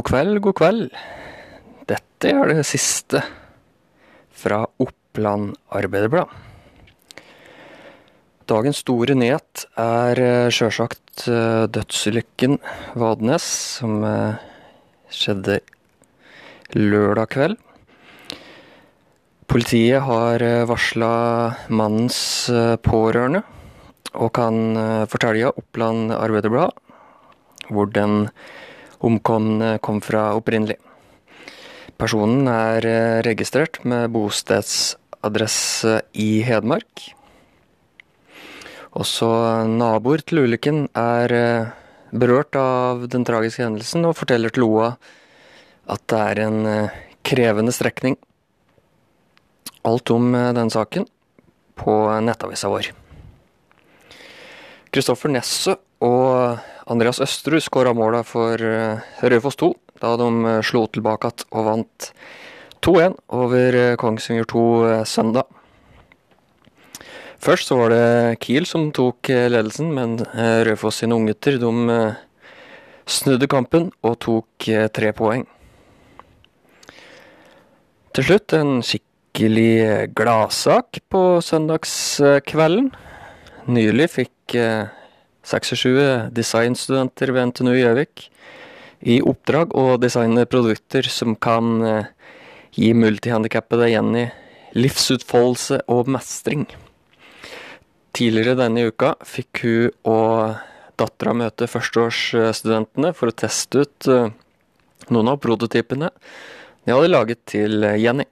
God kveld, god kveld. Dette er det siste fra Oppland Arbeiderblad. Dagens store nyhet er eh, sjølsagt eh, dødsulykken Vadnes, som eh, skjedde lørdag kveld. Politiet har varsla mannens pårørende, og kan fortelle Oppland Arbeiderblad hvor den omkomne kom fra opprinnelig. Personen er eh, registrert med bostedsadresse i Hedmark. Også naboer til ulykken er eh, berørt av den tragiske hendelsen og forteller til OA at det er en eh, krevende strekning. Alt om den saken på nettavisa vår. Kristoffer Nesse og Andreas Østerud skåra måla for eh, Raufoss 2 da de eh, slo tilbake og vant 2-1 over eh, Kongsvinger 2 søndag. Først så var det Kiel som tok ledelsen, men Raufoss sine unggutter snudde kampen og tok tre poeng. Til slutt en skikkelig gladsak på søndagskvelden. Nylig fikk 26 designstudenter ved NTNU Gjøvik i oppdrag å designe produkter som kan eh, gi multihandikappede Jenny livsutfoldelse og mestring. Tidligere denne uka fikk hun og dattera møte førsteårsstudentene for å teste ut eh, noen av prototypene de hadde laget til Jenny.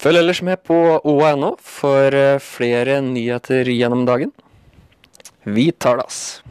Følg ellers med på OA.no for eh, flere nyheter gjennom dagen. Vi ass.